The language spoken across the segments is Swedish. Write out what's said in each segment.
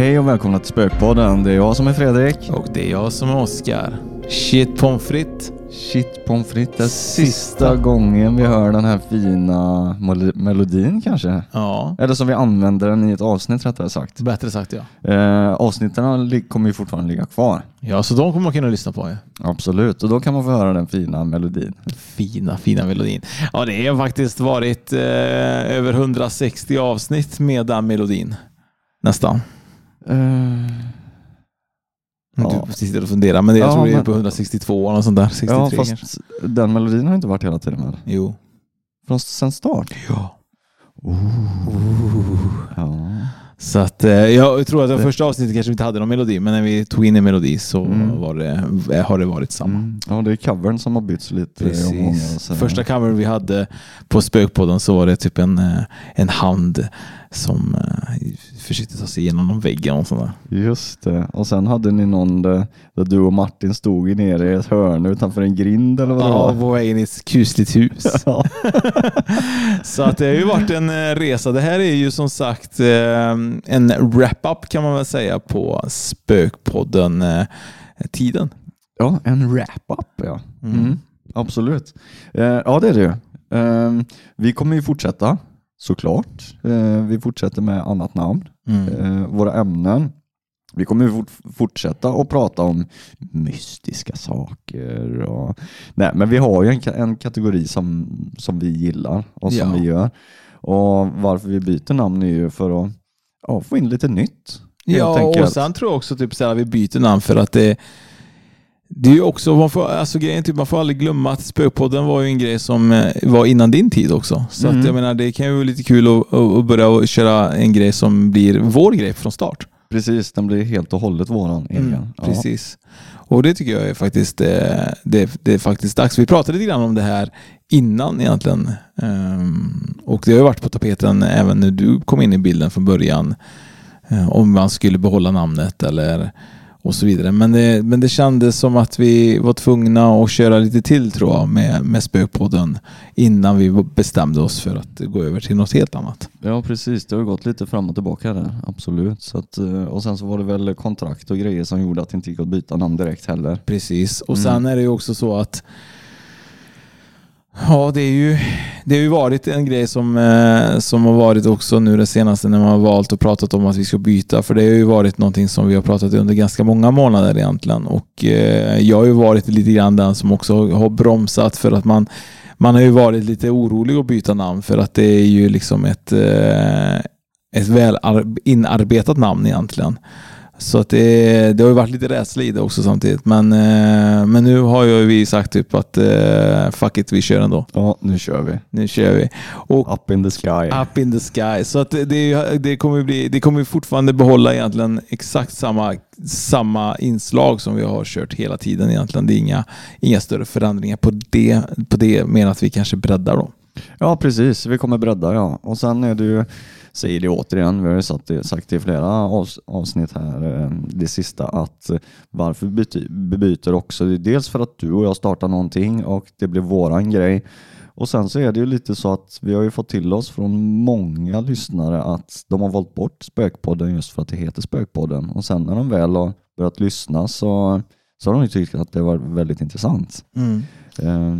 Hej och välkomna till Spökpodden. Det är jag som är Fredrik. Och det är jag som är Oskar. Shit pommes frites. Shit pommes frites. Det är sista Sista. gången vi hör den här fina mel- melodin kanske. Ja, Eller som vi använder den i ett avsnitt rättare sagt. bättre sagt ja. Eh, avsnitten kommer ju fortfarande ligga kvar. Ja, så de kommer man kunna lyssna på. Ja. Absolut, och då kan man få höra den fina melodin. Fina, fina melodin. Ja, det har faktiskt varit eh, över 160 avsnitt med den melodin. Nästan. Eh, Ja. Du sitter och funderar, men det, jag Ja, tror det är men- på 162 eller sånt där. 63 ja, kanske. fast den melodin har inte varit hela tiden med. Jo. Från sen start. Ja. Ja. Så att, eh, jag tror att det första avsnittet kanske vi inte hade någon melodi, men när vi tog in en melodi så Mm. var det, har det varit samma. Mm. ja, det är covern som har bytts lite. Precis. Första covern vi hade på Spökpodden så var det typ en, eh, en hand som eh, försökte ta sig igenom någon vägg eller något sånt där. Just det. Och sen hade ni någon där, där du och Martin stod nere i ett hörn utanför en grind eller vad det Ja, var. på vägen i ett kusligt hus. Ja. så att det har ju varit en eh, resa. Det här är ju som sagt eh, en wrap-up kan man väl säga på Spökpodden-tiden. ja, en wrap-up ja. Mm. Mm. Absolut. Eh, ja, det är det ju. Eh, vi kommer ju fortsätta såklart. Eh, vi fortsätter med annat namn. Mm. Eh, våra ämnen. Vi kommer fortsätta att prata om mystiska saker. Och, nej, men vi har ju en, en kategori som, som vi gillar och som Ja. vi gör. Och varför vi byter namn är ju för att ja, få in lite nytt. Ja, och sen tror jag också typ så här, vi byter namn för att det det är ju också, man får, alltså grejen, typ, man får aldrig glömma att Spökpodden var ju en grej som eh, var innan din tid också. Så Mm. att jag menar, det kan ju vara lite kul att, att börja köra en grej som blir vår grej från start. Precis, den blir helt och hållet våran egen. Ja. Mm, Precis. Och det tycker jag är faktiskt, eh, det, det är faktiskt dags. Vi pratade lite grann om det här innan egentligen. Ehm, och det har ju varit på tapeten även när du kom in i bilden från början. eh, om man skulle behålla namnet eller och så vidare. Men det, men det kändes som att vi var tvungna att köra lite till tror jag med, med Spökpodden innan vi bestämde oss för att gå över till något helt annat. ja, precis. Det har gått lite fram och tillbaka där. Absolut. Så att, eh, och sen så var det väl kontrakt och grejer som gjorde att det inte gick att byta namn direkt heller. Precis. Och Mm. sen är det ju också så att Ja, det, är ju, det har ju varit en grej som, eh, som har varit också nu det senaste när man har valt och pratat om att vi ska byta. För det har ju varit någonting som vi har pratat under ganska många månader egentligen. Och eh, jag har ju varit lite grann den som också har bromsat för att man, man har ju varit lite orolig att byta namn för att det är ju liksom ett, eh, ett väl inarbetat namn egentligen. Så att det, det har ju varit lite rädsla i det också samtidigt. Men, eh, men nu har ju vi sagt typ att eh, fuck it, vi kör ändå. Ja, nu kör vi. Nu kör vi. Och Up in the sky. up in the sky. Så att det, det, kommer bli, det kommer fortfarande behålla egentligen exakt samma, samma inslag som vi har kört hela tiden egentligen. Det är inga, inga större förändringar på det, på det mer än att vi kanske breddar då. Ja, precis. Vi kommer bredda, ja. Och sen är det ju, säger det återigen, vi har ju sagt det, sagt det i flera avsnitt här, eh, det sista, att eh, varför vi byter, byter också, det är dels för att du och jag startar någonting och det blir våran grej. Och sen så är det ju lite så att vi har ju fått till oss från många lyssnare att de har valt bort Spökpodden just för att det heter Spökpodden. Och sen när de väl har börjat lyssna så, så har de ju tyckt att det var väldigt intressant. Mm.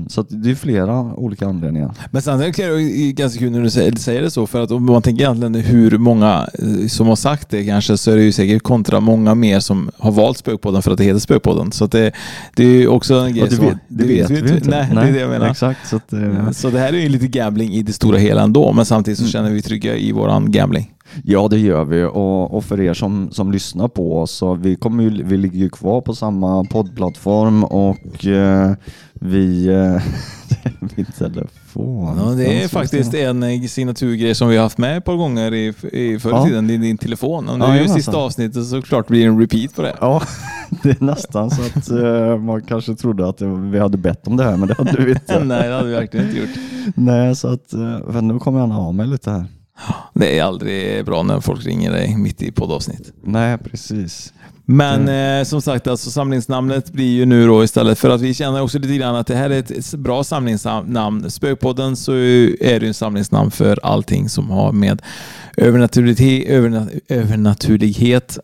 Så att det är flera olika anledningar. Men samtidigt är det ganska kul när du säger det så, för att om man tänker egentligen hur många eh, som har sagt det kanske, så är det ju säkert kontra många mer som har valt Spökpodden för att det heter Spökpodden. Så det, det är ju också en grej det som... vet, det vet vi ju inte. Nej, det är det jag menar. Exakt. Så att, eh, Så det här är ju lite gambling i det stora hela ändå, men samtidigt så Mm. känner vi trygga i våran gambling. Ja, det gör vi. Och, och för er som, som lyssnar på oss, så vi, kommer ju, vi ligger ju kvar på samma poddplattform och eh, vi... Eh, min telefon. Ja, det är faktiskt en signaturgrej som vi har haft med ett par gånger i, i förr i Ja. tiden, din, din telefon. Och nu Ja, är jajamensan. sista avsnittet så klart blir det en repeat på det. Ja, det är nästan så att eh, man kanske trodde att vi hade bett om det här, men det hade vi inte. Nej, det hade vi verkligen inte gjort. Nej, så att eh, nu kommer jag ha mig lite här. Det är aldrig bra när folk ringer dig mitt i poddavsnitt. Nej, precis. Men eh, som sagt, alltså, samlingsnamnet blir ju nu då istället för att vi känner också lite grann att det här är ett bra samlingsnamn. Spökpodden så är det ju en samlingsnamn för allting som har med övernaturlighet, överna, övernaturlighet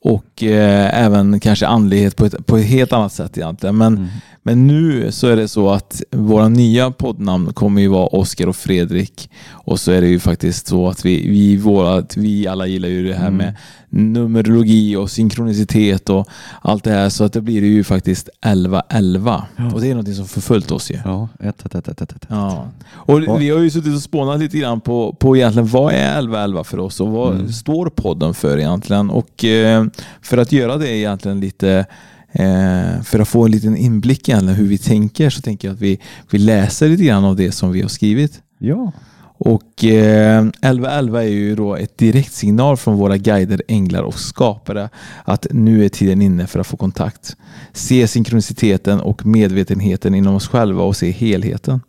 och eh, även kanske andlighet på ett, på ett helt annat sätt egentligen. Men, Mm. Men nu så är det så att våra nya poddnamn kommer ju vara Oskar och Fredrik. Och så är det ju faktiskt så att vi, vi, våra, vi alla gillar ju det här Mm. med numerologi och synkronicitet och allt det här. Så att det blir ju faktiskt 1111. Och det är något som förföljt oss ju. Ja, ett, ett, ett, ett, ett, ett. Ja. Och Ja. vi har ju suttit och spånat lite grann på, på egentligen vad är 1111 för oss och vad Mm. står podden för egentligen? Och eh, för att göra det egentligen lite eh, för att få en liten inblick i hur vi tänker så tänker jag att vi, vi läser lite grann av det som vi har skrivit. Ja. Och eh, 1111 är ju då ett direktsignal från våra guider, änglar och skapare att nu är tiden inne för att få kontakt. Se synkroniciteten och medvetenheten inom oss själva och se helheten.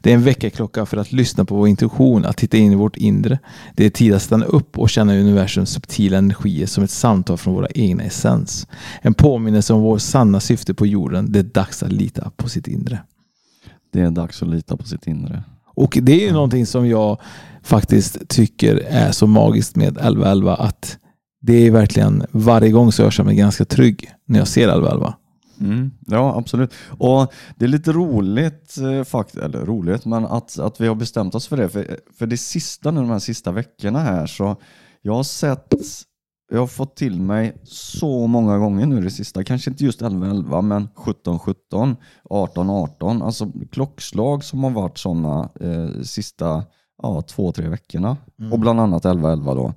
Det är en väckarklocka för att lyssna på vår intuition, att titta in i vårt inre. Det är tid att stanna upp och känna universums subtila energier som ett samtal från våra egna essens. En påminnelse om vårt sanna syfte på jorden. Det är dags att lita på sitt inre. Det är dags att lita på sitt inre. Och det är ju någonting som jag faktiskt tycker är så magiskt med 1111 att det är verkligen varje gång så jag känner mig ganska trygg när jag ser 1111. Mm, ja, absolut. Och det är lite roligt, eh, fakt eller roligt, men att, att vi har bestämt oss för det. För, för det sista nu, de här sista veckorna här, så jag har sett, jag har fått till mig så många gånger nu det sista, kanske inte just 11-11, men 17-17, 18-18, alltså klockslag som har varit sådana eh, sista ja, två, tre veckorna. Och bland annat 11-11 då.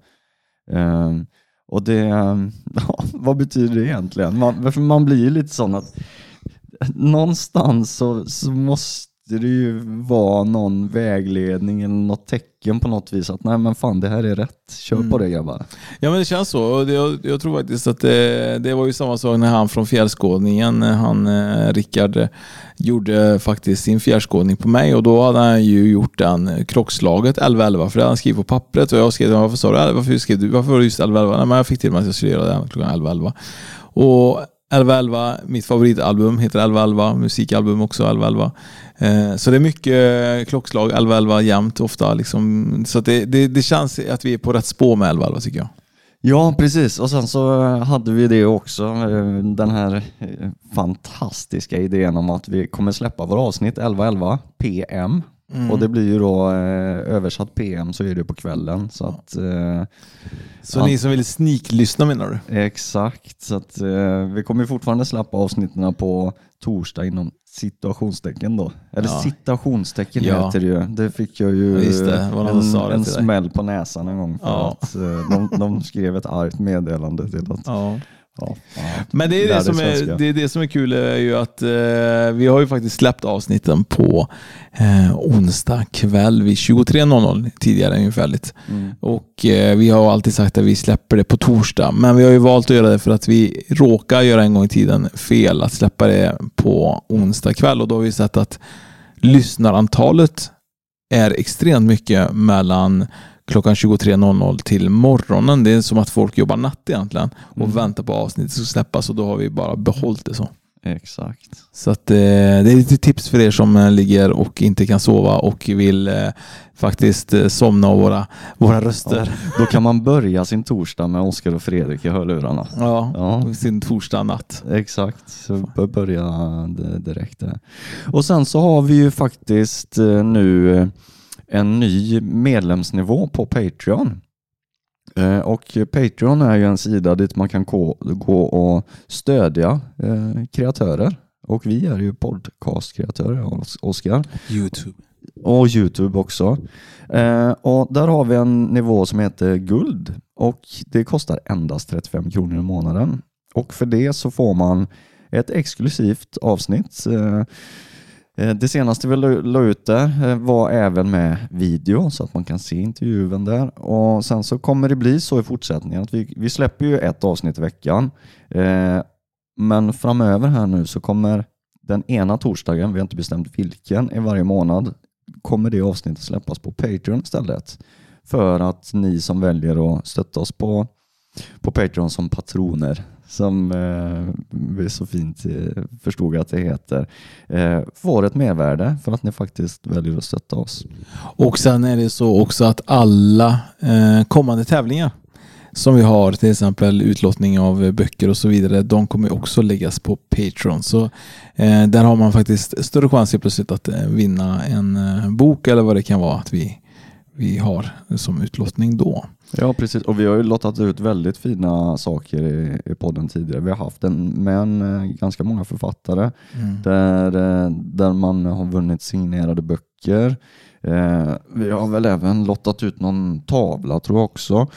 Ehm, och det, ja, vad betyder det egentligen? Man, man blir ju lite sån att någonstans så, så måste det ju vara någon vägledning eller något tecken på något vis att nej men fan det här är rätt, kör på det grabbar. Ja men det känns så. Och det, jag, jag tror faktiskt att det, det var ju samma sak när han från fjärrskådningen, när han eh, Rickard eh, gjorde faktiskt sin fjärrskådning på mig och då hade han ju gjort den klockslaget 11.11 för det hade han skrivit på pappret och jag skrev varför sa du varför skrev du varför var det just 11.11? Nej men jag fick till mig att jag skulle göra det klockan 11.11. Och 11.11, mitt favoritalbum heter 11.11, musikalbum också 11.11. Eh, så det är mycket klockslag 11.11 jämt ofta. Liksom. Så det, det, det känns att vi är på rätt spår med 11.11 tycker jag. Ja precis och sen så hade vi det också, eh, den här eh, fantastiska idén om att vi kommer släppa våra avsnitt 11.11 PM. Och det blir ju då eh, översatt PM så är det på kvällen. Så att, eh, Så Ja. ni som vill sneaklyssna menar du? Exakt, så att, eh, vi kommer fortfarande släppa avsnitten på torsdag inom situationstecken då. Eller Ja. citationstecken Ja. heter det ju. Det fick jag ju Ja, det. En, det en smäll på näsan en gång. För Ja. att, eh, de, de skrev ett argt meddelande till att Ja. Men det är det, som är, det är det som är kul är ju att eh, vi har ju faktiskt släppt avsnitten på eh, onsdag kväll vid 23.00 tidigare ungefärligt. Mm. Och eh, vi har alltid sagt att vi släpper det på torsdag. Men vi har ju valt att göra det för att vi råkar göra en gång i tiden fel att släppa det på onsdag kväll. Och då har vi sett att lyssnarantalet är extremt mycket mellan klockan 23.00 till morgonen. Det är som att folk jobbar natt egentligen och Mm. väntar på avsnittet ska släppas och då har vi bara behållit det så. Exakt. Så att, eh, det är lite tips för er som eh, ligger och inte kan sova och vill eh, faktiskt eh, somna av våra, våra röster. Då kan man börja sin torsdag med Oskar och Fredrik i hörlurarna. Ja, Ja. sin torsdag natt. Exakt, så bör börja direkt där. Och sen så har vi ju faktiskt eh, nu eh, en ny medlemsnivå på Patreon. Eh, Och Patreon är ju en sida dit man kan gå och stödja eh, kreatörer. Och vi är ju podcastkreatörer, Os- Oskar. Youtube. Och Youtube också. Eh, och där har vi en nivå som heter guld och det kostar endast 35 kronor i månaden. Och för det så får man ett exklusivt avsnitt. Eh, det senaste vi la- ut där eh, var även med video så att man kan se intervjun där. Och sen så kommer det bli så i fortsättningen att vi, vi släpper ju ett avsnitt i veckan. Eh, men framöver här nu så kommer den ena torsdagen, vi har inte bestämt vilken, i varje månad kommer det avsnittet släppas på Patreon istället. För att ni som väljer att stötta oss på, på Patreon som patroner, som eh, vi så fint eh, förstod att det heter, eh, får ett mervärde för att ni faktiskt väljer att stötta oss. Och sen är det så också att alla eh, kommande tävlingar som vi har, till exempel utlottning av böcker och så vidare, de kommer också läggas på Patreon. Så eh, där har man faktiskt större chans helt plötsligt att eh, vinna en eh, bok eller vad det kan vara att vi, vi har som utlottning då. Ja, precis. Och vi har ju lottat ut väldigt fina saker i, i podden tidigare. Vi har haft en med en, eh, ganska många författare där, eh, där man har vunnit signerade böcker. Eh, vi har väl även lottat ut någon tavla tror jag också.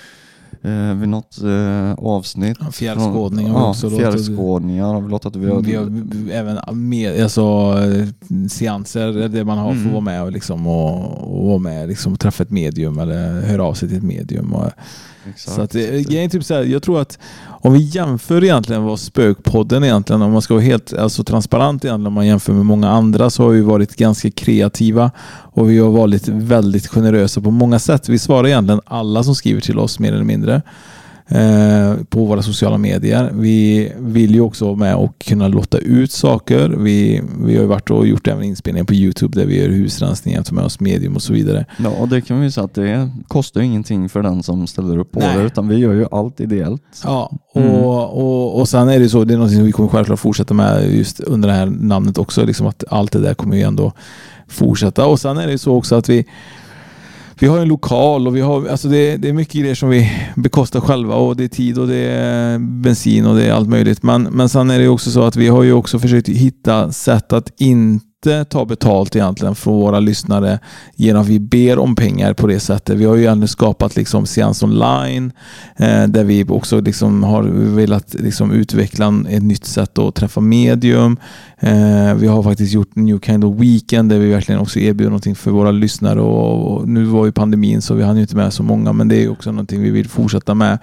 Eh, vid något eh, avsnitt. Ja, fjärrskådning har vi ja, också. Fjärrskådningar har vi ut. Vi har, Vi har även med, alltså, eh, seanser där man har, får Mm. vara med och, liksom, och, och vara med liksom, och träffa ett medium eller höra av sig till ett medium. Och, Exakt. Så att, eh, är typ så här, jag tror att om vi jämför egentligen vad Spökpodden egentligen, om man ska vara helt alltså, transparent egentligen, om man jämför med många andra så har vi varit ganska kreativa och vi har varit väldigt generösa på många sätt. Vi svarar egentligen alla som skriver till oss mer eller mindre på våra sociala medier. Vi vill ju också vara med och kunna lotta ut saker. Vi, vi har ju varit och gjort även inspelningar på Youtube där vi gör husrensningar, tar med oss medium och så vidare. Ja, och det kan vi ju säga att det kostar ju ingenting för den som ställer upp på Nej. det, utan vi gör ju allt ideellt. Ja, och, Mm. och, och sen är det så, det är något som vi kommer självklart fortsätta med just under det här namnet också, liksom att allt det där kommer ju ändå fortsätta. Och sen är det så också att vi vi har en lokal och vi har, alltså det, det är mycket grejer som vi bekostar själva och det är tid och det är bensin och det är allt möjligt. Men, men sen är det också så att vi har ju också försökt hitta sätt att inte ta betalt egentligen från våra lyssnare genom att vi ber om pengar på det sättet. Vi har ju ändå skapat liksom seans online eh, där vi också liksom har velat liksom utveckla ett nytt sätt att träffa medium. Eh, vi har faktiskt gjort New Kind of Weekend där vi verkligen också erbjuder någonting för våra lyssnare och, och nu var ju pandemin så vi hann ju inte med så många men det är också någonting vi vill fortsätta med.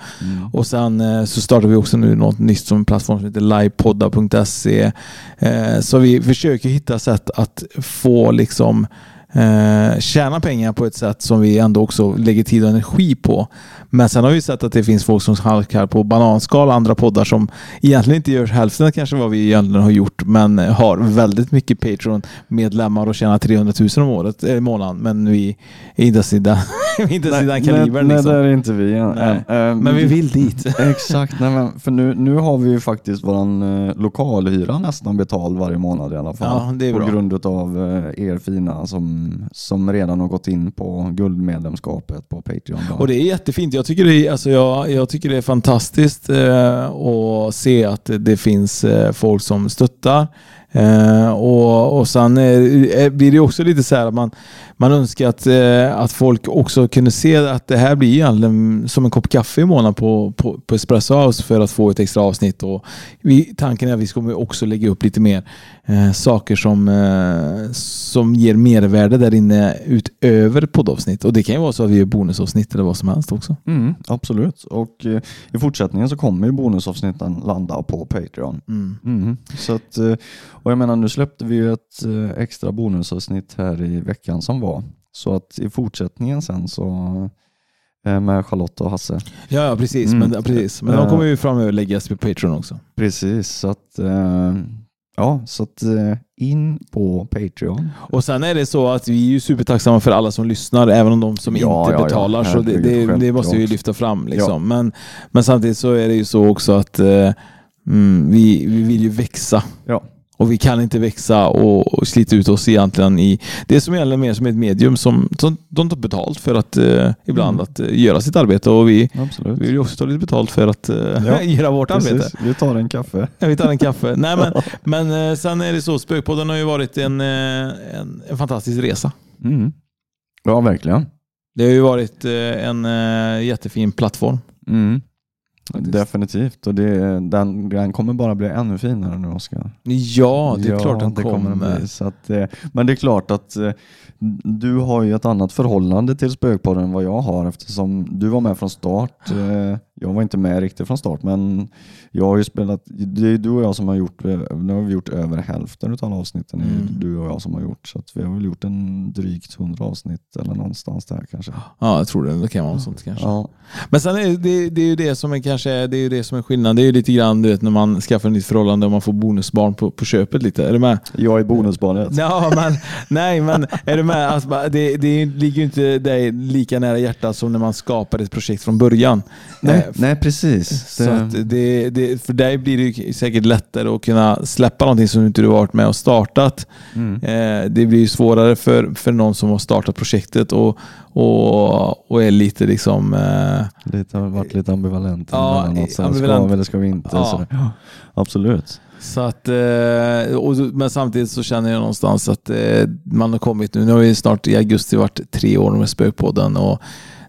Och sen eh, så startar vi också nu något nytt som en plattform som heter livepodda.se. Eh, så vi försöker hitta sätt att få liksom eh, tjäna pengar på ett sätt som vi ändå också lägger tid och energi på. Men sen har vi sett att det finns folk som halkar på bananskal, andra poddar som egentligen inte gör hälften kanske vad vi egentligen har gjort, men har väldigt mycket Patreon-medlemmar och tjänar 300 000 om året, eh, i månaden. Men vi är inte i den, inte kalibern. nej, liksom. det är inte vi. än. Nej. Eh, Men vi vill dit. Exakt, nej, men för nu, nu har vi ju faktiskt våran eh, lokalhyra nästan betald varje månad i alla fall. Ja, det är på bra. grund av eh, er fina som, som redan har gått in på guldmedlemskapet på Patreon. då. Och det är jättefint. Jag tycker det är, alltså jag, jag tycker det är fantastiskt eh, att se att det finns eh, folk som stöttar. Eh, och, och sen eh, eh blir det också lite så här att man, man önskar att, eh, att folk också kunde se att det här blir en, som en kopp kaffe i månaden på, på, på Espresso House för att få ett extra avsnitt. Och vi, tanken är att vi ska också lägga upp lite mer eh, saker som, eh, som ger mervärde där inne utöver poddavsnitt. Och det kan ju vara så att vi gör bonusavsnitt eller vad som helst också. Mm, absolut, och eh, i fortsättningen så kommer ju bonusavsnitten landa på Patreon. Mm. Så att, eh, och jag menar nu släppte vi ju ett eh, extra bonusavsnitt här i veckan som var. Så att i fortsättningen sen så med Charlotte och Hasse. Ja, ja precis. Mm. Men, precis. men de kommer ju framöver läggas på Patreon också. Precis, så att eh, Ja, så att eh, in på Patreon. Och sen är det så att vi är ju supertacksamma för alla som lyssnar, även om de som Ja, inte ja, ja. betalar. Så det, det, det måste vi lyfta fram. Liksom. Men, men samtidigt så är det ju så också att eh, mm, vi, vi vill ju växa. Ja. Och vi kan inte växa och, och slita ut oss egentligen i... Det som egentligen mer som ett medium som, som de tar betalt för att eh, ibland Mm. att eh, göra sitt arbete. Och vi, Absolut. vi vill ju också ta lite betalt för att eh, Ja, göra vårt arbete. Precis, vi tar en kaffe. Ja, vi tar en kaffe. Nej, men, men eh, sen är det så, Spökpodden har ju varit en, eh, en, en fantastisk resa. Mm. Ja, verkligen. Det har ju varit eh, en jättefin plattform. Mm. Definitivt. Och det, den, den kommer bara bli ännu finare nu, Oskar. Ja, det är klart den det kommer. den bli. Så att, eh, men det är klart att eh, du har ju ett annat förhållande till Spökpodden än vad jag har eftersom du var med från start. Jag var inte med riktigt från start men jag har ju spelat, det är du och jag som har gjort, nu har vi gjort över hälften av avsnitten. Mm. du och jag som har gjort så vi har väl gjort en drygt 100 avsnitt eller någonstans där kanske. Ja, jag tror det. Det kan vara något sånt kanske. Ja, Men sen är det, det är ju det som är kanske det är ju det som är skillnaden. Det är ju lite grann du vet, när man skaffar ett nytt förhållande och man får bonusbarn på, på köpet lite. Är du med? jag är bonusbarnet. Ja, men, nej, men är du med? Alltså, det, det ligger ju inte dig lika nära hjärtat som när man skapar ett projekt från början. Nej, Eh, nej precis. Så att det, det, för dig blir det säkert lättare att kunna släppa någonting som inte du varit med och startat. mm. Eh, det blir ju svårare för, för någon som har startat projektet och, och, och är lite liksom... Eh, Lite, varit lite ambivalent. Ja. Så ambivalent. Ska vi eller ska vi inte? Ja. Så, ja, absolut. så att, eh, och, men samtidigt så känner jag någonstans att eh, man har kommit nu. Nu har vi snart i augusti varit tre år med Spökpodden och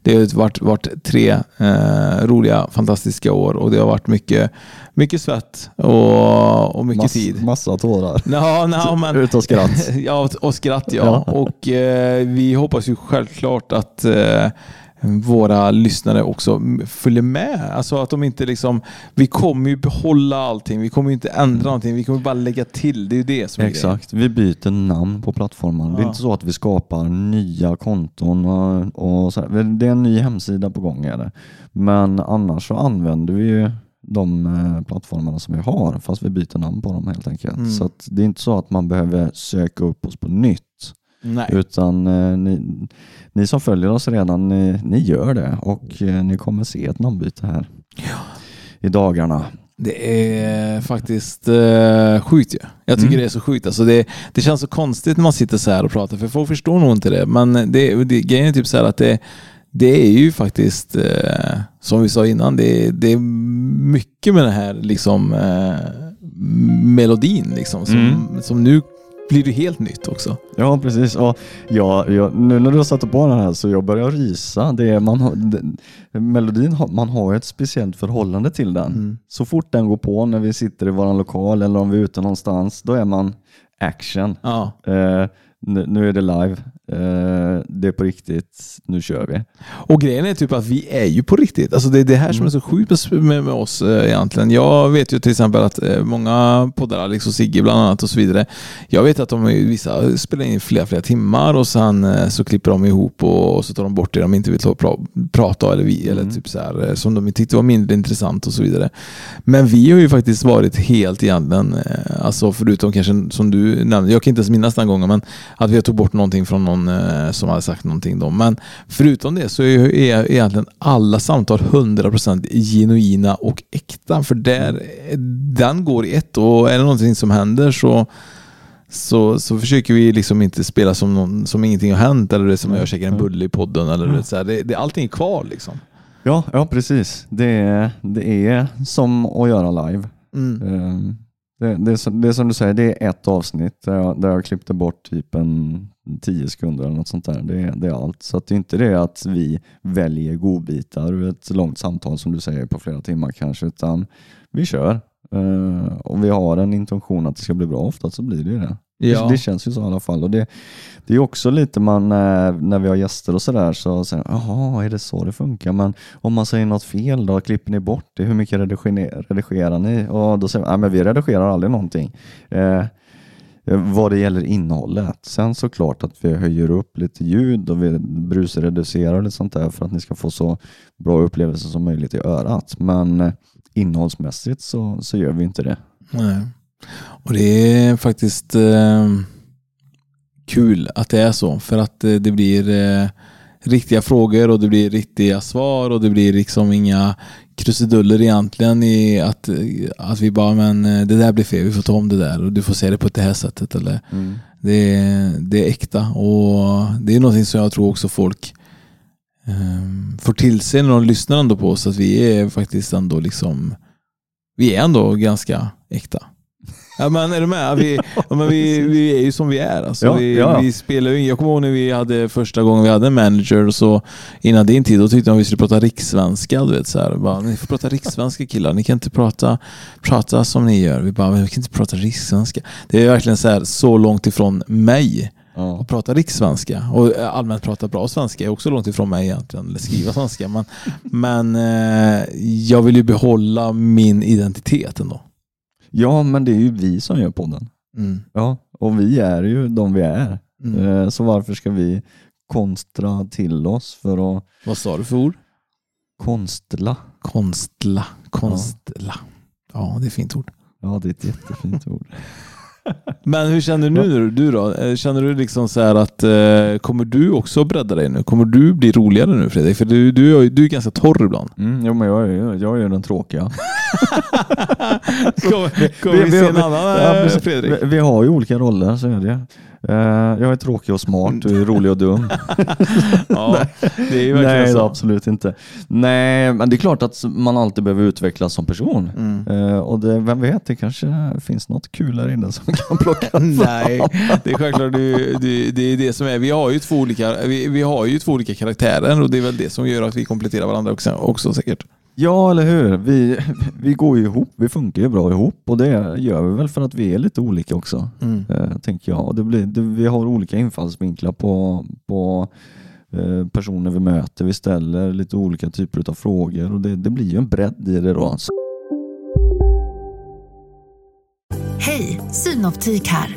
det har varit, varit tre eh, roliga, fantastiska år och det har varit mycket, mycket svett och, och mycket Mass, tid. Massa tårar. Ja, no, men, Ut och skratt. ja, och- och skratt ja. Ja. Och eh, vi hoppas ju självklart att eh, våra lyssnare också följer med. Alltså att de inte liksom, vi kommer ju behålla allting, vi kommer ju inte ändra någonting, vi kommer bara lägga till. Det är ju det som är grejen. Exakt, vi byter namn på plattformen. Det är Ja. inte så att vi skapar nya konton och, och så här. Det är en ny hemsida på gång är det. Men annars så använder vi ju de eh, plattformarna som vi har fast vi byter namn på dem helt enkelt. Mm. Så det är inte så att man behöver söka upp oss på nytt. Nej. Utan eh, ni, ni som följer oss redan, ni, ni gör det och eh, ni kommer se ett namnbyte här i dagarna. Det är faktiskt eh, sjukt ju. Jag tycker Mm. det är så sjukt. Alltså det, det känns så konstigt när man sitter så här och pratar, för folk förstår nog inte det. Men det, det, grejen är typ så här att det, det är ju faktiskt, eh, som vi sa innan, det, det är mycket med den här liksom, eh, melodin liksom, som, Mm. som nu blir det helt nytt också. Ja, precis. Och ja, ja, nu när du har satt på den här så jag börjar rysa. Det är, man har, den, melodin, man har ett speciellt förhållande till den. Mm. Så fort den går på när vi sitter i vår lokal eller om vi är ute någonstans, då är man action. Ja. Eh, nu, nu är det live. Eh, det är på riktigt. Nu kör vi. Och grejen är typ att vi är ju på riktigt. Alltså det är det här som är så sjukt med, med, oss eh, egentligen. Jag vet ju till exempel att eh, många poddar, Alex och Sigge bland annat och så vidare. Jag vet att de vissa spelar in flera, flera timmar och sen så klipper de ihop och, så tar de bort det de inte vill ta, pra, prata eller vi eller Mm. typ så här, som de tyckte var mindre intressant och så vidare. Men vi har ju faktiskt varit helt egentligen, alltså förutom kanske som du nämnde, jag kan inte ens minnas den gången, men att vi har tagit bort någonting från någon eh, som hade sagt någonting då. Men förutom det så är, egentligen alla samtal 100% genuina och äkta. För där, den går i ett och är det någonting som händer så så, så försöker vi liksom inte spela som, någon, som ingenting har hänt eller det som jag käkar en bulle i podden. Eller det, så här. Det, det, allting är kvar liksom. Ja, ja precis. Det är, det är som att göra live. Mm. Eh, Det, det, det som du säger, det är ett avsnitt där jag, där jag klippte bort typ en 10 sekunder eller något sånt där. Det, är- det är allt. Så att det är inte det att vi väljer godbitar ur ett långt samtal som du säger på flera timmar kanske, utan vi kör. Eh, och vi har en intention att det ska bli bra, ofta så blir det ju det. Ja. Det, känns ju så i alla fall. Och det, det är också lite man, när, när vi har gäster och sådär så säger jaha, är det så det funkar? Men om man säger något fel då, klipper ni bort det? Hur mycket redigerar, ni? Och då säger man, men vi redigerar aldrig någonting. Eh, Eh, vad det gäller innehållet. Sen såklart att vi höjer upp lite ljud och vi brusreducerar och lite sånt där för att ni ska få så bra upplevelser som möjligt i örat. Men eh, innehållsmässigt så, så gör vi inte det. Nej. Och det är faktiskt eh, kul att det är så. För att eh, det blir eh, riktiga frågor och det blir riktiga svar och det blir liksom inga krusiduller egentligen i att, att vi bara, men eh, det där blir fel, vi får ta om det där och du får se det på det här sättet. Eller, Mm. det, är, det är äkta och det är någonting som jag tror också folk eh, får till sig när de lyssnar ändå på oss. Att vi är faktiskt ändå liksom, vi är ändå ganska äkta. Ja men är du med? Vi, ja, men vi, vi är ju som vi är. Alltså, Ja, vi, ja. vi spelar ju, jag kommer ihåg när vi hade första gången vi hade en manager och så innan din tid, då tyckte de att vi skulle prata rikssvenska. Du vet, så här, bara, ni får prata rikssvenska killar, ni kan inte prata, prata som ni gör. Vi bara, men vi kan inte prata rikssvenska. Det är verkligen så, här, så långt ifrån mig Ja. att prata rikssvenska. Och allmänt prata bra svenska är också långt ifrån mig egentligen, eller skriva svenska. Men, men eh, jag vill ju behålla min identitet ändå. Ja, men det är ju vi som gör podden. Mm. Ja, och vi är ju de vi är. Mm. Eh, Så varför ska vi konstra till oss för att Vad sa du för ord? konstla? Konstla. Konstla. Ja, det är ett fint ord. Ja, det är ett jättefint ord. Men hur känner du nu du då? Eh, Känner du liksom så här att eh, kommer du också bredda dig nu? Kommer du bli roligare nu Fredrik? För du, du, du är ganska torr ibland. Mm, jo, men jag är jag är den tråkiga. Kommer, kommer vi, se en annan Ja, precis. Fredrik? Vi, vi har ju olika roller, så är det. Eh, jag är tråkig och smart, du är rolig och dum. Ja, det är ju verkligen Nej, så. absolut inte. Nej, men det är klart att man alltid behöver utvecklas som person. Mm. Eh, och det, vem vet, det kanske finns något kul där inne som kan plocka fram. Nej, det är självklart det, det, det är det som är. Vi har ju två olika, vi, vi har ju två olika karaktärer och det är väl det som gör att vi kompletterar varandra också, också säkert. Ja, eller hur? Vi, vi går ju ihop, vi funkar ju bra ihop och det gör vi väl för att vi är lite olika också. Mm. eh, tänker jag. Och det blir, det, vi har olika infallsvinklar på, på eh, personer vi möter. Vi ställer lite olika typer av frågor och det, det blir ju en bredd i det då. Så- Hej, Synoptik här.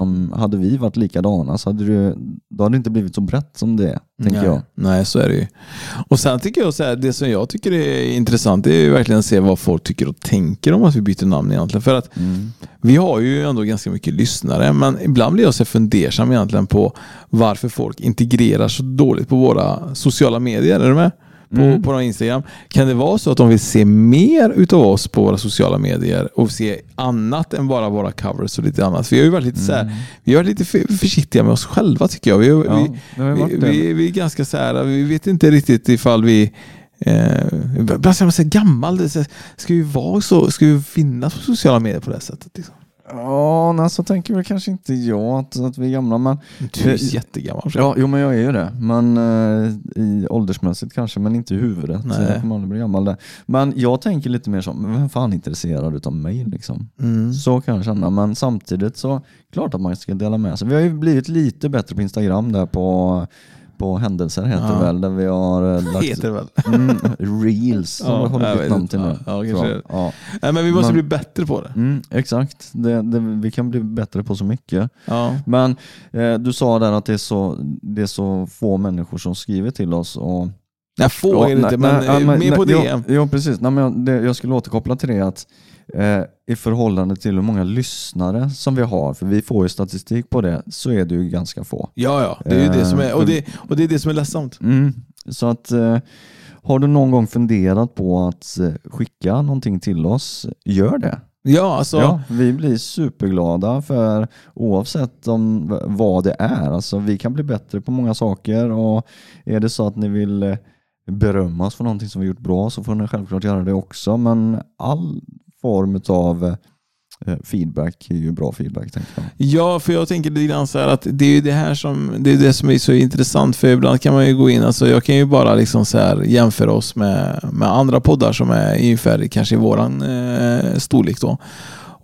Om hade vi varit likadana så hade det, då hade det inte blivit så brett som det är, tänker Nej. jag. Nej, så är det ju. Och sen tycker jag så här, det som jag tycker är intressant det är ju verkligen att se vad folk tycker och tänker om att vi byter namn egentligen. För att Mm. vi har ju ändå ganska mycket lyssnare, men ibland blir jag så fundersam egentligen på varför folk integrerar så dåligt på våra sociala medier. Är du med? På, Mm. på Instagram. Kan det vara så att de vill se mer utav oss på våra sociala medier och se annat än bara våra covers och lite annat? Vi har ju varit lite, så här, vi har varit lite för, försiktiga med oss själva tycker jag. Vi, Mm. Ja, vi, vi, vi, är ganska så här, vi vet inte riktigt ifall vi Eh, ibland säger man här, gammal, det så ska vi vara så, ska vi finnas på sociala medier på det sättet? Liksom? Ja, nej, så tänker väl kanske inte jag att, att vi är gamla. Men, Du är Eh, jättegammal. ja, jo, men jag är ju det. Men eh, åldersmässigt kanske, men inte i huvudet. Nej. Så jag kommer aldrig bli gammal där. Men jag tänker lite mer som, vem fan är intresserad utav mig liksom? Mm. Så kan jag känna, men samtidigt så klart att man ska dela med sig. Vi har ju blivit lite bättre på Instagram där på, på händelser heter det väl, där vi har eh, lagt Heter det väl? mm, reels Ja, har bytt vet namn till nu. Ja, kanske det. ja. Nej, men vi måste Men- bli bättre på det. Mm, exakt, det, det, vi kan bli bättre på så mycket. Ja. Men eh, du sa där att det är, så, det är så få människor som skriver till oss. Och, får Ja, är det nej, inte, men, nej, mer på nej, det. Ja precis. Nej, men jag, det, jag skulle återkoppla till det att eh, i förhållande till hur många lyssnare som vi har, för vi får ju statistik på det, så är det ju ganska få. Ja, ja. Det är ju det som är, och Eh, det, och det är det som är ledsamt. Mm. Så att eh, har du någon gång funderat på att eh, skicka någonting till oss, gör det. Ja, alltså. Ja, vi blir superglada för oavsett om vad det är. Alltså, vi kan bli bättre på många saker och är det så att ni vill eh, berömmas för någonting som vi gjort bra så får ni självklart göra det också. Men all form av eh, feedback är ju bra feedback. Tänker jag. Ja, för jag tänker lite grann så här att det är ju det här som, det, är det som är så intressant. För ibland kan man ju gå in, alltså jag kan ju bara liksom så här jämföra oss med, med andra poddar som är ungefär kanske i våran eh, storlek då.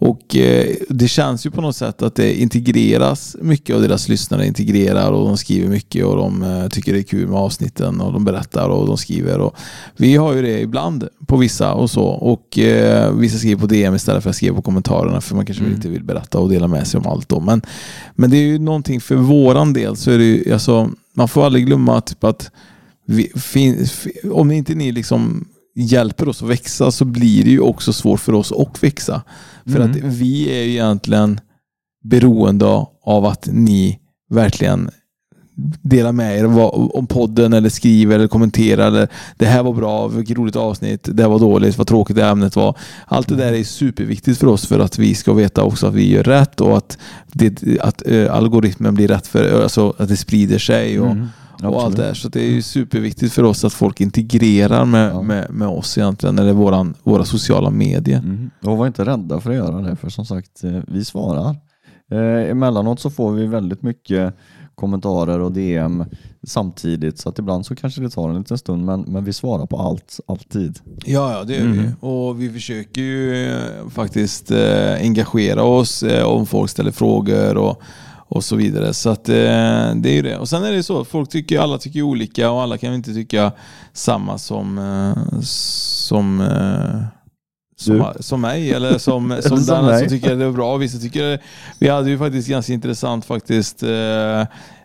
Och eh, Det känns ju på något sätt att det integreras mycket av deras lyssnare integrerar och de skriver mycket och de eh, tycker det är kul med avsnitten och de berättar och de skriver. Och vi har ju det ibland på vissa och så och eh, vissa skriver på DM istället för att skriva på kommentarerna för man kanske Mm. inte vill berätta och dela med sig om allt. Då. Men, men det är ju någonting för våran del så är det ju, alltså, man får aldrig glömma typ att vi, fin, fi- om inte ni liksom hjälper oss att växa så blir det ju också svårt för oss att växa. För Mm. att vi är ju egentligen beroende av att ni verkligen delar med er om podden eller skriver eller kommenterar. Eller, det här var bra, vilket roligt avsnitt. Det här var dåligt, vad tråkigt det ämnet var. Allt det där är superviktigt för oss för att vi ska veta också att vi gör rätt och att, det, att eh, algoritmen blir rätt för, alltså att det sprider sig. Och, Mm, och allt absolut. det här. Så det är ju superviktigt för oss att folk integrerar med, Ja. med, med oss egentligen, eller våran, våra sociala medier. Mm. Och var inte rädda för att göra det, för som sagt, eh, vi svarar. Eh, emellanåt så får vi väldigt mycket kommentarer och DM samtidigt, så att ibland så kanske det tar en liten stund, men, men vi svarar på allt, alltid. Ja, ja det gör Mm. vi. Och vi försöker ju eh, faktiskt eh, engagera oss eh, om folk ställer frågor och, och så vidare. Så att, eh, det är ju det. Och sen är det så folk tycker, alla tycker olika och alla kan inte tycka samma som, eh, som eh, som, som mig eller som, som, Som den som tycker det är bra. Vissa tycker vi hade ju faktiskt ganska intressant faktiskt.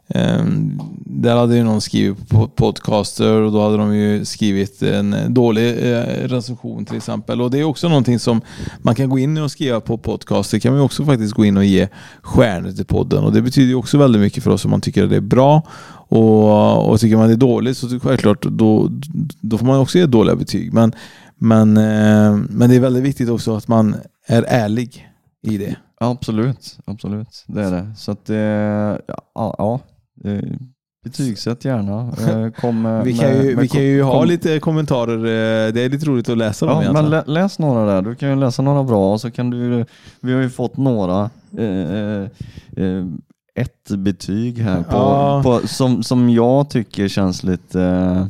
Ehm, där hade ju någon skrivit på podcaster och då hade de ju skrivit en dålig eh, recension till exempel. Och det är också någonting som man kan gå in och skriva på podcaster. kan man ju också faktiskt gå in och ge stjärnor till podden. Och det betyder ju också väldigt mycket för oss om man tycker att det är bra. Och, och tycker man det är dåligt så självklart då, då får man också ge dåliga betyg. Men, men, eh, men det är väldigt viktigt också att man är ärlig i det. Absolut, absolut, det är det. Så att, eh, ja, ja betygsätt gärna. Eh, Kom med, Vi kan ju, med vi kan ju kom- ha lite kommentarer. eh, Det är lite roligt att läsa dem Ja, men lä, läs några där. Du kan ju läsa några bra och så kan du, vi har ju fått några eh, eh, eh, ett betyg här på, Ja. på, som, som jag tycker känns lite eh,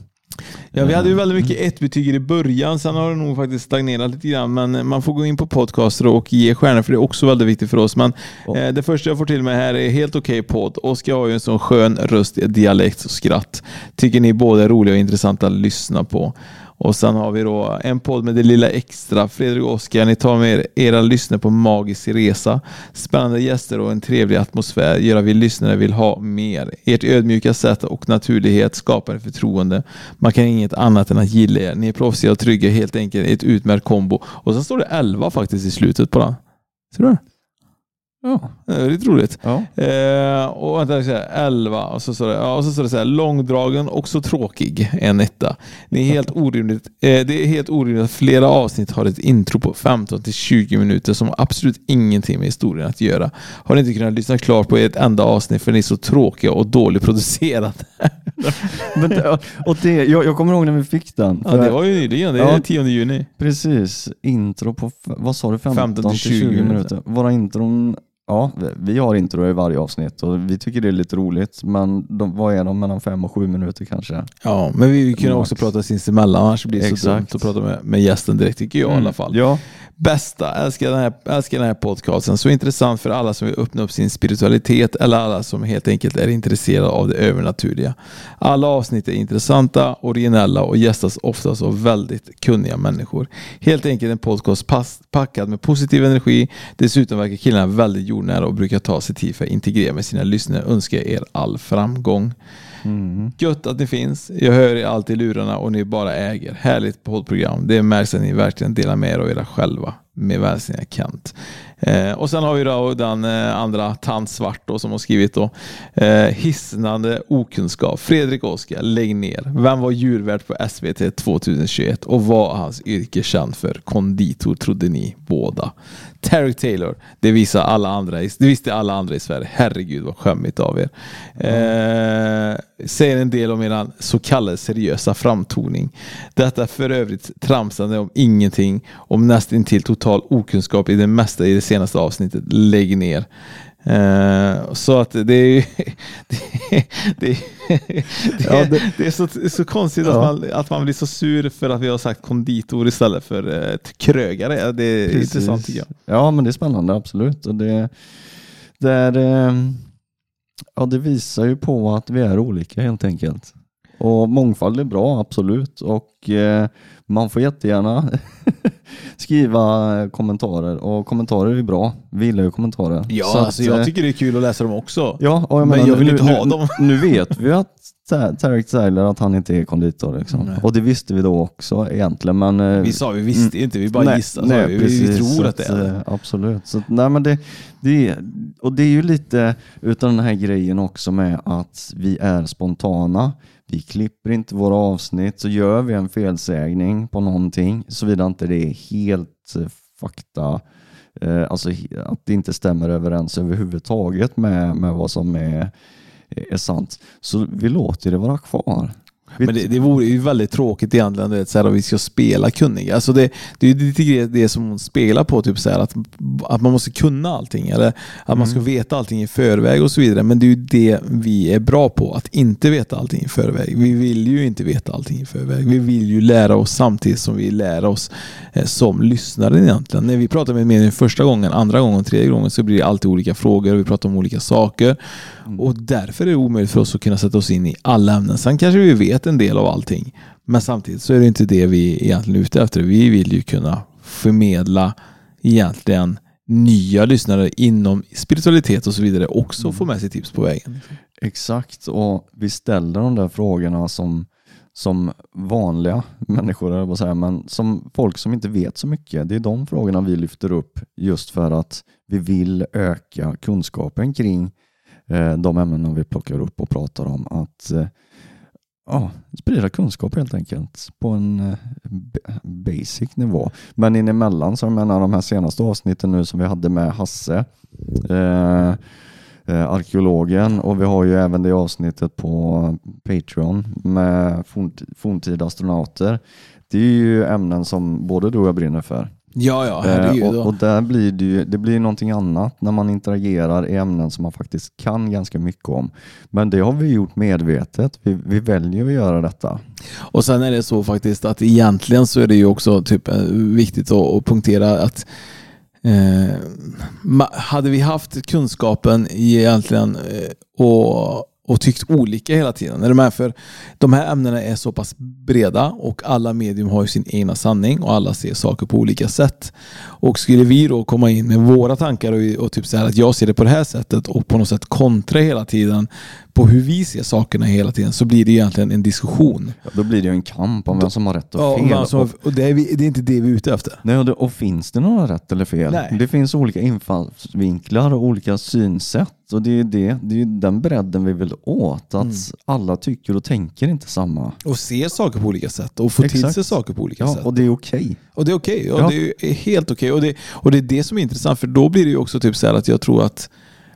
Ja, vi hade ju väldigt mycket ett betyg i början. Sen har det nog faktiskt stagnerat lite grann. Men man får gå in på podcaster och ge stjärnor för det är också väldigt viktigt för oss. Men Ja. eh, det första jag får till mig här är helt okej podd. Oskar har ju en sån skön röst, dialekt och skratt. Tycker ni båda är roliga och intressanta att lyssna på. Och sen har vi då en podd med det lilla extra. Fredrik och Oskar, ni tar med er era lyssnare på magisk resa. Spännande gäster och en trevlig atmosfär gör att vi lyssnare vill ha mer. Ert ödmjuka sätt och naturlighet skapar ett förtroende. Man kan inget annat än att gilla er. Ni är proffsiga och trygga, helt enkelt ett utmärkt kombo. Och sen står det 11 faktiskt i slutet på den. Ser du det? Ja. Det är lite roligt. Ja. Eh, och vänta, säga, 11 och så står det, ja, och så står det så här, långdragen och så tråkig, en etta. Det är helt orimligt, eh, det är helt orimligt att flera avsnitt har ett intro på 15 till 20 minuter som har absolut ingenting med historien att göra. Har ni inte kunnat lyssna klart på ett enda avsnitt för ni är så tråkiga och dåligt producerat. Men det, och det, jag, jag kommer ihåg när vi fick den. Ja, det var ju nyligen, det är Ja. 10 juni. Precis, intro på, vad sa du, 15, 15 till 20, minuter. minuter. Våra intron, ja vi- har intro i varje avsnitt och vi tycker det är lite roligt men de, vad är de, mellan 5 och 7 minuter kanske? Ja, men vi kunde Max. också prata sinsemellan, annars blir det så Exakt. dumt att prata med, med gästen direkt tycker jag i alla fall. Ja, Bästa, älskar den, här, älskar den här podcasten. Så intressant för alla som vill öppna upp sin spiritualitet eller alla som helt enkelt är intresserade av det övernaturliga. Alla avsnitt är intressanta, originella och gästas oftast av väldigt kunniga människor. Helt enkelt en podcast pass, packad med positiv energi. Dessutom verkar killarna väldigt jordnära och brukar ta sig tid för att integrera med sina lyssnare. Önskar er all framgång. mm. Gött att ni finns. Jag hör er alltid i lurarna och ni bara äger. Härligt poddprogram. Det märks att ni verkligen delar med er av era själva. Med välsignad Kent. Eh, och sen har vi då den eh, andra Tant Svart då, som har skrivit då. Eh, hisnande okunskap. Fredrik Oskar, lägg ner. Vem var djurvärd på SVT 2021 och vad hans yrke känd för? Konditor trodde ni båda. Tarek Taylor, det visar alla andra, det visste alla andra i Sverige. Herregud vad skämmigt av er. Eh, säger en del om er så kallade seriösa framtoning. Detta för övrigt tramsande om ingenting, om nästintill total okunskap i det mesta i det senaste avsnittet. Lägg ner. Uh, så att det är det, det, ja, det, det, är så, så konstigt ja. att, man, att man blir så sur för att vi har sagt konditor istället för uh, krögare. Det är Precis. intressant tycker jag. Ja men det är spännande absolut. Och det, det, är, uh, ja, det visar ju på att vi är olika helt enkelt. Och mångfald är bra, absolut. Och eh, man får jättegärna skriva kommentarer och kommentarer är bra. Vi gillar ju kommentarer. Ja, så alltså, att, jag eh, tycker det är kul att läsa dem också. Ja, och jag men menar, jag vill nu, inte ha nu, dem. nu vet vi att Tarek Zeiler att han inte är konditor. Liksom. Och det visste vi då också egentligen. Men, eh, vi sa vi visste mm, inte, vi bara gissade. Nej, vi, vi, tror att det är det. Absolut. Så, nej, men det, det, och det är ju lite utav den här grejen också med att vi är spontana. Vi klipper inte våra avsnitt, så gör vi en felsägning på någonting, såvida inte det är helt eh, fakta, eh, alltså att det inte stämmer överens överhuvudtaget med, med vad som är, eh, är sant. Så vi låter det vara kvar. Men det, det vore ju väldigt tråkigt egentligen vet, så här, om vi ska spela kunniga. Alltså det, det är ju lite det som hon spelar på, typ så här, att, att man måste kunna allting eller att mm. man ska veta allting i förväg och så vidare. Men det är ju det vi är bra på, att inte veta allting i förväg. Vi vill ju inte veta allting i förväg. Vi vill ju lära oss samtidigt som vi lär oss eh, som lyssnare egentligen. När vi pratar med medier första gången, andra gången, tredje gången så blir det alltid olika frågor och vi pratar om olika saker. Mm. Och därför är det omöjligt för oss att kunna sätta oss in i alla ämnen. Sen kanske vi vet en del av allting. Men samtidigt så är det inte det vi egentligen är ute efter. Vi vill ju kunna förmedla egentligen nya lyssnare inom spiritualitet och så vidare också mm. få med sig tips på vägen. Exakt, och vi ställer de där frågorna som, som vanliga människor, säga, men som folk som inte vet så mycket. Det är de frågorna vi lyfter upp just för att vi vill öka kunskapen kring Eh, de ämnen vi plockar upp och pratar om. Att eh, ja, sprida kunskap helt enkelt på en eh, basic nivå. Men inemellan, så jag menar de här senaste avsnitten nu som vi hade med Hasse, eh, eh, arkeologen och vi har ju även det avsnittet på Patreon med forntida astronauter. Det är ju ämnen som både du och jag brinner för. Ja, ja, herregud. Eh, och, och där blir det ju det blir någonting annat när man interagerar i ämnen som man faktiskt kan ganska mycket om. Men det har vi gjort medvetet. Vi, vi väljer att göra detta. Och sen är det så faktiskt att egentligen så är det ju också typ eh, viktigt att, att punktera att eh, hade vi haft kunskapen egentligen eh, och och tyckt olika hela tiden. Är du med? För de här ämnena är så pass breda och alla medium har ju sin egna sanning och alla ser saker på olika sätt. Och skulle vi då komma in med våra tankar och, och typ säga att jag ser det på det här sättet och på något sätt kontra hela tiden på hur vi ser sakerna hela tiden så blir det egentligen en diskussion. Ja, då blir det ju en kamp om vem som har rätt och ja, fel. Som, och det är, vi, det är, inte det vi är ute efter. Nej, och, det, och finns det några rätt eller fel? Nej. Det finns olika infallsvinklar och olika synsätt. Och det är, det, det är den bredden vi vill åt. Att mm. alla tycker och tänker inte samma. Och ser saker på olika sätt och får Exakt. till sig saker på olika ja, sätt. Och det är okej. Okay. Och det är okej. Okay. Ja, ja. Det är helt okej. Okay. Och, det, och det är det som är intressant. För då blir det ju också typ så att jag tror att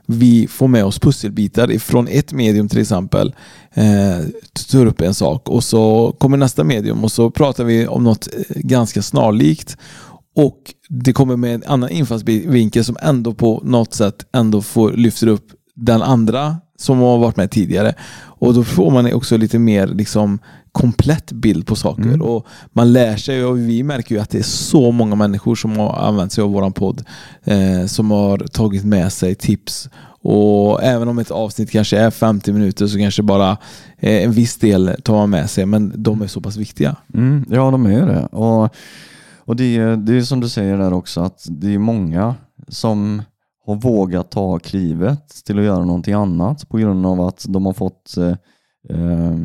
vi får med oss pusselbitar från ett medium till exempel, eh, tar upp en sak och så kommer nästa medium och så pratar vi om något eh, ganska snarlikt och det kommer med en annan infallsvinkel som ändå på något sätt ändå får lyfter upp den andra som har varit med tidigare. Och då får man också lite mer liksom komplett bild på saker. Mm. Och Man lär sig och vi märker ju att det är så många människor som har använt sig av våran podd eh, som har tagit med sig tips. Och även om ett avsnitt kanske är 50 minuter så kanske bara eh, en viss del tar man med sig. Men de är så pass viktiga. Mm, ja, de är det. Och, och det, är, det är som du säger där också att det är många som har vågat ta klivet till att göra någonting annat på grund av att de har fått eh, eh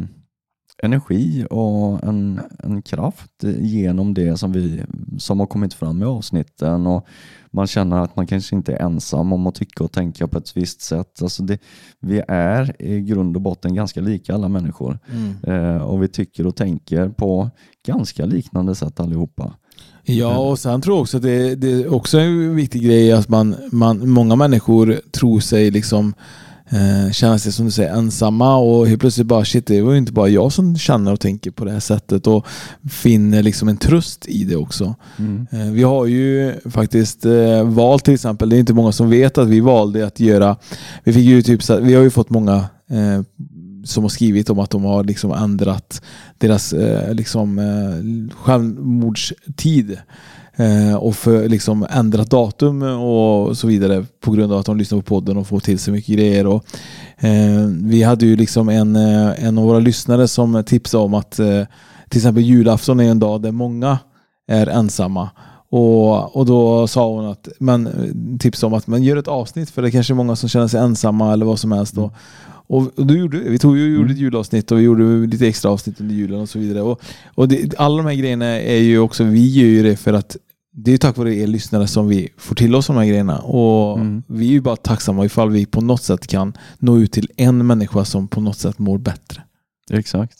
energi och en, en kraft genom det som, vi, som har kommit fram i avsnitten och man känner att man kanske inte är ensam om att tycka och tänka på ett visst sätt. Alltså det, vi är i grund och botten ganska lika alla människor mm. eh, och vi tycker och tänker på ganska liknande sätt allihopa. Ja, och sen tror jag också att det, det är också en viktig grej att man, man, många människor tror sig liksom eh, känna sig som du säger ensamma och helt plötsligt bara shit det var ju inte bara jag som känner och tänker på det här sättet och finner liksom en tröst i det också. Mm. Eh, vi har ju faktiskt eh, valt till exempel, det är inte många som vet att vi valde att göra, vi fick ju typ vi har ju fått många som har skrivit om att de har liksom ändrat deras eh, liksom, eh, självmordstid eh, och för, liksom, ändrat datum och så vidare på grund av att de lyssnar på podden och får till sig mycket grejer. Och, eh, vi hade ju liksom en, eh, en av våra lyssnare som tipsade om att eh, till exempel julafton är en dag där många är ensamma. Och, och då sa hon att, men tips om att man gör ett avsnitt för det kanske är många som känner sig ensamma eller vad som helst. Och, och, och då gjorde, vi tog ju, gjorde ett julavsnitt och vi gjorde lite extra avsnitt under julen och så vidare. Och, och det, alla de här grejerna är ju också, vi gör ju det för att det är tack vare er lyssnare som vi får till oss de här grejerna. Och Mm. vi är ju bara tacksamma ifall vi på något sätt kan nå ut till en människa som på något sätt mår bättre. Exakt.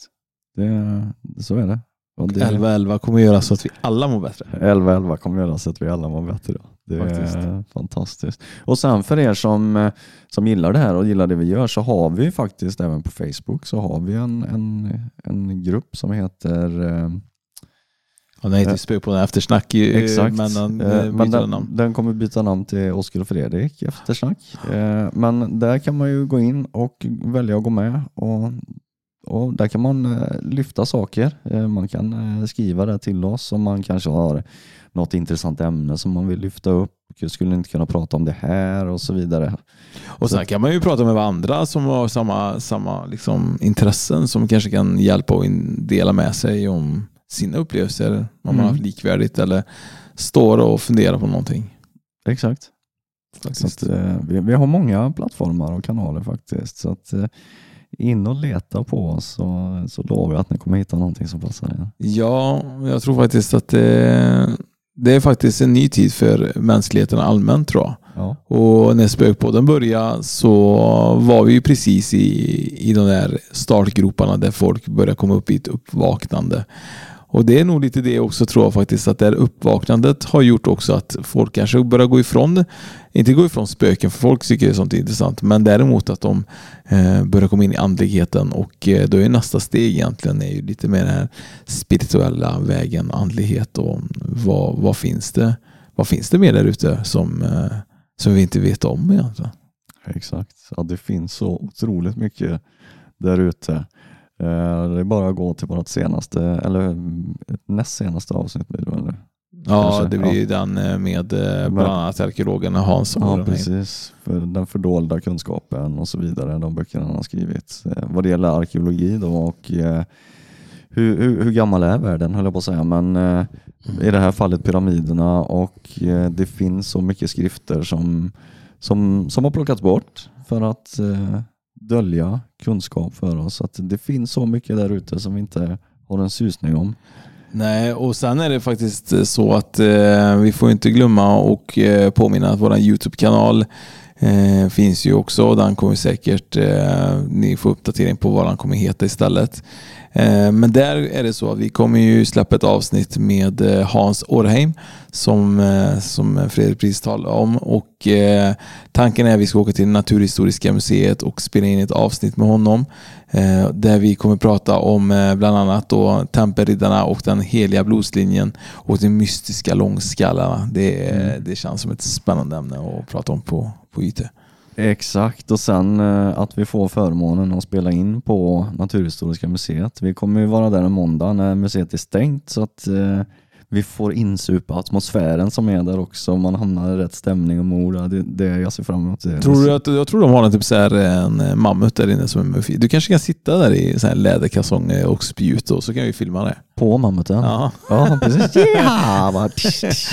Det, så är det. Och det 1111 kommer göra så att vi alla mår bättre. 11-11 kommer göra så att vi alla mår bättre. Det Faktiskt. är fantastiskt. Och sen för er som, eh, som gillar det här och gillar det vi gör så har vi faktiskt även på Facebook så har vi en, en, en grupp som heter eh, den heter ju på den eftersnack ju, Exakt. men den Eh, eh, men den, namn. den kommer byta namn till Oskar och Fredrik eftersnack. Eh, men där kan man ju gå in och välja att gå med och, och där kan man eh, lyfta saker. Eh, man kan eh, skriva det till oss om man kanske har något intressant ämne som man vill lyfta upp. Skulle inte kunna prata om det här och så vidare. Och sen kan man ju prata med varandra som har samma, samma liksom, intressen som kanske kan hjälpa och dela med sig om sina upplevelser. Om man Mm. har haft likvärdigt eller står och funderar på någonting. Exakt. Så att, eh, vi, vi har många plattformar och kanaler faktiskt. Så att, eh, in och leta på oss så, så lovar jag att ni kommer hitta någonting som passar er. Ja, jag tror faktiskt att det, det är faktiskt en ny tid för mänskligheten allmänt tror jag. Ja. Och när Spökpodden började så var vi ju precis i, i de där startgroparna där folk börjar komma upp i ett uppvaknande. Och det är nog lite det också tror jag faktiskt att det här uppvaknandet har gjort också att folk kanske börjar gå ifrån, inte gå ifrån spöken för folk tycker det är sånt intressant, men däremot att de eh, börjar komma in i andligheten och eh, då är nästa steg egentligen är ju lite mer den här spirituella vägen, andlighet och vad, vad finns det? Vad finns det mer där ute som, eh, som vi inte vet om egentligen? Exakt. Ja, det finns så otroligt mycket där ute. Eh, Det är bara att gå till vårt senaste, eller näst senaste avsnitt blir det väl nu? Ja, Kanske, det blir ja. ju den eh, med eh, bland annat arkeologen Hans. Ja, precis. För den fördolda kunskapen och så vidare, de böckerna han har skrivit. Vad det gäller arkeologi då och hur, hur, hur gammal är världen höll jag på att säga, men i det här fallet pyramiderna och det finns så mycket skrifter som, som, som har plockats bort för att dölja kunskap för oss. Att det finns så mycket där ute som vi inte har en susning om. Nej, och sen är det faktiskt så att eh, vi får inte glömma och eh, påminna att vår YouTube-kanal eh, finns ju också den kommer säkert eh, ni får uppdatering på vad den kommer heta istället. Eh, men där är det så att vi kommer ju släppa ett avsnitt med eh, Hans Orheim som, eh, som Fredrik precis talade om och tanken är att vi ska åka till Naturhistoriska museet och spela in ett avsnitt med honom där vi kommer prata om bland annat då Tempelriddarna och den heliga blodslinjen och de mystiska långskallarna. Det, är- det känns som ett spännande ämne att prata om på, på YT. Exakt och sen eh, att vi får förmånen att spela in på Naturhistoriska museet. Vi kommer ju vara där en måndag när museet är stängt så att eh, vi får insupa atmosfären som är där också. Man hamnar i rätt stämning och mod. Det, det jag ser fram emot. Det. Tror du att, jag tror de har en, typ så här, en eh, mammut där inne som är med. Du kanske kan sitta där i så här läderkalsonger och spjut och så kan vi filma det. På mammuten? Ja. Ja, precis.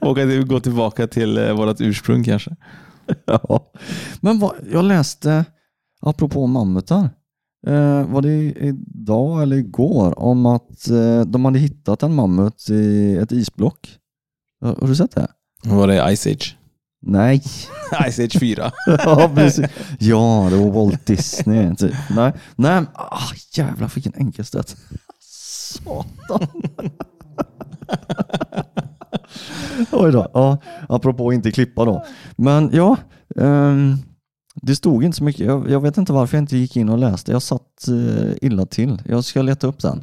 Och att vi går tillbaka till vårt ursprung kanske. ja. Men vad, jag läste, apropå mammutar, eh, var det idag eller igår, om att eh, de hade hittat en mammut i ett isblock. Har, har du sett det? Var det Ice Age? Nej. Ice Age 4. ja, precis. Ja, det var Walt Disney. Typ. Nej, nej. Ah, jävlar vilken enkelstöt. Satan. Oj då. Ja, apropå inte klippa då. Men ja, ehm, Det stod inte så mycket. Jag, jag vet inte varför jag inte gick in och läste. Jag satt eh, illa till. Jag ska leta upp den.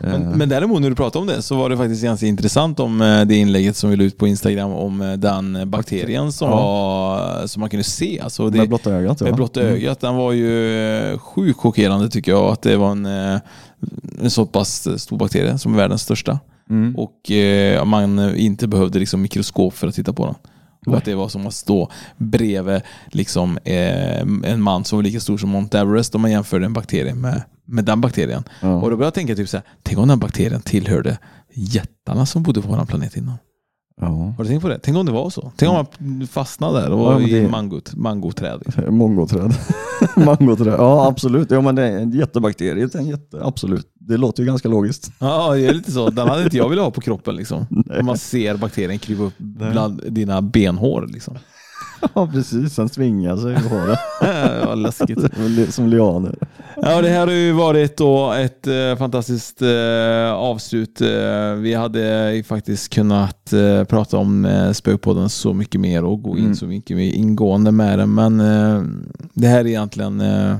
Men, Eh, men däremot när du pratade om det så var det faktiskt ganska intressant om eh, det inlägget som vi la ut på Instagram om den bakterien som, Ja. var, som man kunde se. Alltså det, med blotta ögat. med ja. blotta Mm. ögat. Den var ju sjukt chockerande tycker jag. Att det var en, en så pass stor bakterie som är världens största. Mm. Och eh, man inte behövde liksom mikroskop för att titta på den. Och att det var som att stå bredvid liksom, eh, en man som var lika stor som Mount Everest om man jämförde en bakterie med, med den bakterien. Ja. Och då började jag tänka typ så här, tänk om den bakterien tillhörde jättarna som bodde på vår planet innan. Ja. Har du tänkt på det? Tänk om det var så? Tänk om man fastnade där och Ja, men i det- mangot, mangoträd. Liksom. Mongoträd. Mangoträd. Ja, absolut. Ja, men det är en jättebakterie. Det är en jätte, absolut. Det låter ju ganska logiskt. Ja, det är lite så. Den hade inte jag velat ha på kroppen. Liksom. Om man ser bakterien krypa upp bland dina benhår. Liksom. Ja, precis. Den svingar sig i håret. Ja, läskigt. Som lianer. Ja, det här har ju varit då ett eh, fantastiskt eh, avslut. Eh, vi hade faktiskt kunnat prata om eh, Spökpodden så mycket mer och gå in Mm. så mycket mer ingående med det. Men det här är egentligen en-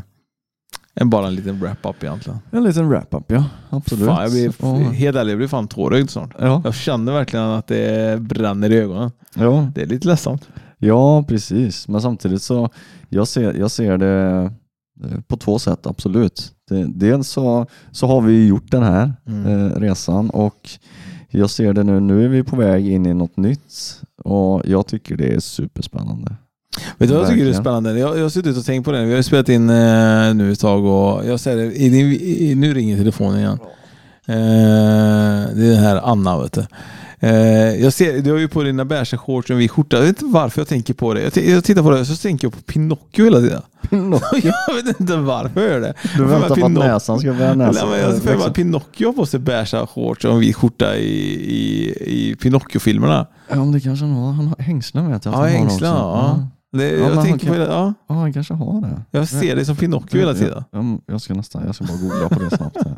bara en liten wrap-up egentligen. En liten wrap-up, ja. Absolut. Fan, jag blir, Ja. helt ärligt, jag blir fan tårögd snart. Ja. Jag känner verkligen att det bränner i ögonen. Ja. Det är lite ledsamt. ja, precis. Men samtidigt så jag ser jag ser det eh, på två sätt, absolut. Dels så, så har vi gjort den här Mm. eh, resan och jag ser det nu. Nu är vi på väg in i något nytt och jag tycker det är superspännande. Vet du vad jag tycker är spännande? Jag, jag har suttit och tänkt på det. Vi har ju spelat in eh, nu ett tag och jag säger det, i, din- i, nu ringer telefonen igen. Eh, det är den här Anna vet du. Eh, jag ser, du har ju på dina beiga shorts och en vit skjorta. Jag vet inte varför jag tänker på det. Jag, jag tittar på det och så tänker jag på Pinocchio hela tiden. jag vet inte varför jag gör det. Du väntar på att näsan ska börja näsa. Nej, men jag med att Pinocchio har på sig beiga shorts och en vit skjorta i, i, i Pinocchio-filmerna. Ja, men det kanske han har. Han har hängslen vet jag. Ja, hängslen. Ja. Det, Ja, jag tänker han på det. Ja, Ja, han kanske har det. jag ser det som Pinocchio hela tiden. Ja, ja, jag ska nästan, jag ska bara googla på det snabbt. Här.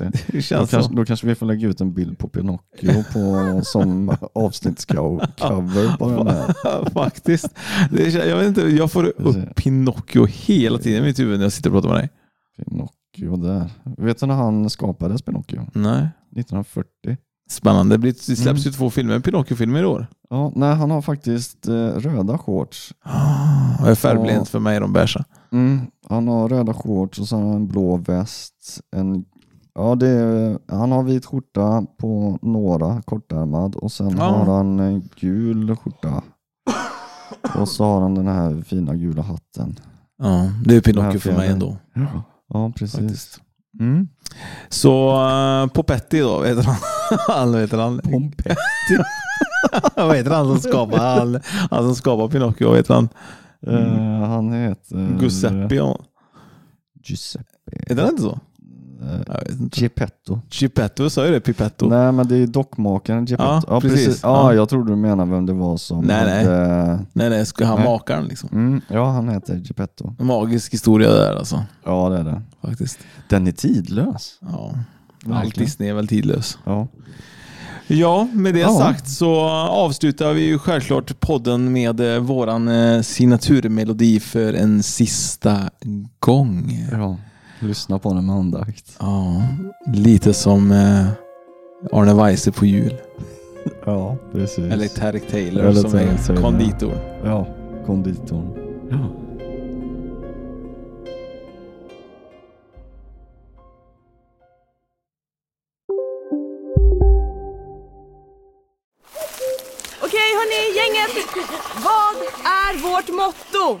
Det Då, känns kanske, så. då kanske vi får lägga ut en bild på Pinocchio på, som avsnittscover på den här. Faktiskt. Det jag, vet inte, jag får upp Pinocchio hela tiden i mitt huvud när jag sitter och pratar med dig. Pinocchio där. Vet du när han skapades Pinocchio? Nej. 1940. Spännande. Det blir- det släpps Mm. ju två filmer, Pinocchio-filmer i år. Ja, nej, han har faktiskt eh, röda shorts. Jag är färgblind Ja. för mig de beiga. Mm, han har röda shorts och så har han en blå väst. En, ja, det är, han har vit skjorta på några kortärmad och sen Ja. har han en gul skjorta. Och så har han den här fina gula hatten. Ja, det är Pinocchio för mig ändå. Ja, ja precis. Faktiskt. Mm. Så uh, Popetti då, vet han? han heter han. Pompetti. Vad heter han som skapar, han, han som skapar Pinocchio? Vad heter han? Eh, han heter... Giuseppe. Giuseppe. Heter han inte så? Geppetto. Geppetto, sa ju det? Pipetto? Nej men det är dockmakaren Geppetto. Ja, precis. Ja, Ja. jag trodde du menade vem det var som Nej, nej. hade... Nej, nej, ska han Nej. makaren liksom. Mm, ja, han heter Geppetto. En magisk historia där alltså. Ja, det är det. Faktiskt. Den är tidlös. Ja. Allt. Disney är väl tidlös. Ja. Ja, med det Ja. sagt så avslutar vi ju självklart podden med eh, våran eh, signaturmelodi för en sista gång. ja. Lyssna på den med andakt. Ja, lite som eh, Arne Weise på jul. Ja, precis. Eller Tarek Taylor Eller som Tarek är Taylor. konditor. Ja, konditorn. Ja. Okej hörni, gänget. Vad är vårt motto?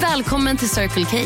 Välkommen till Circle K.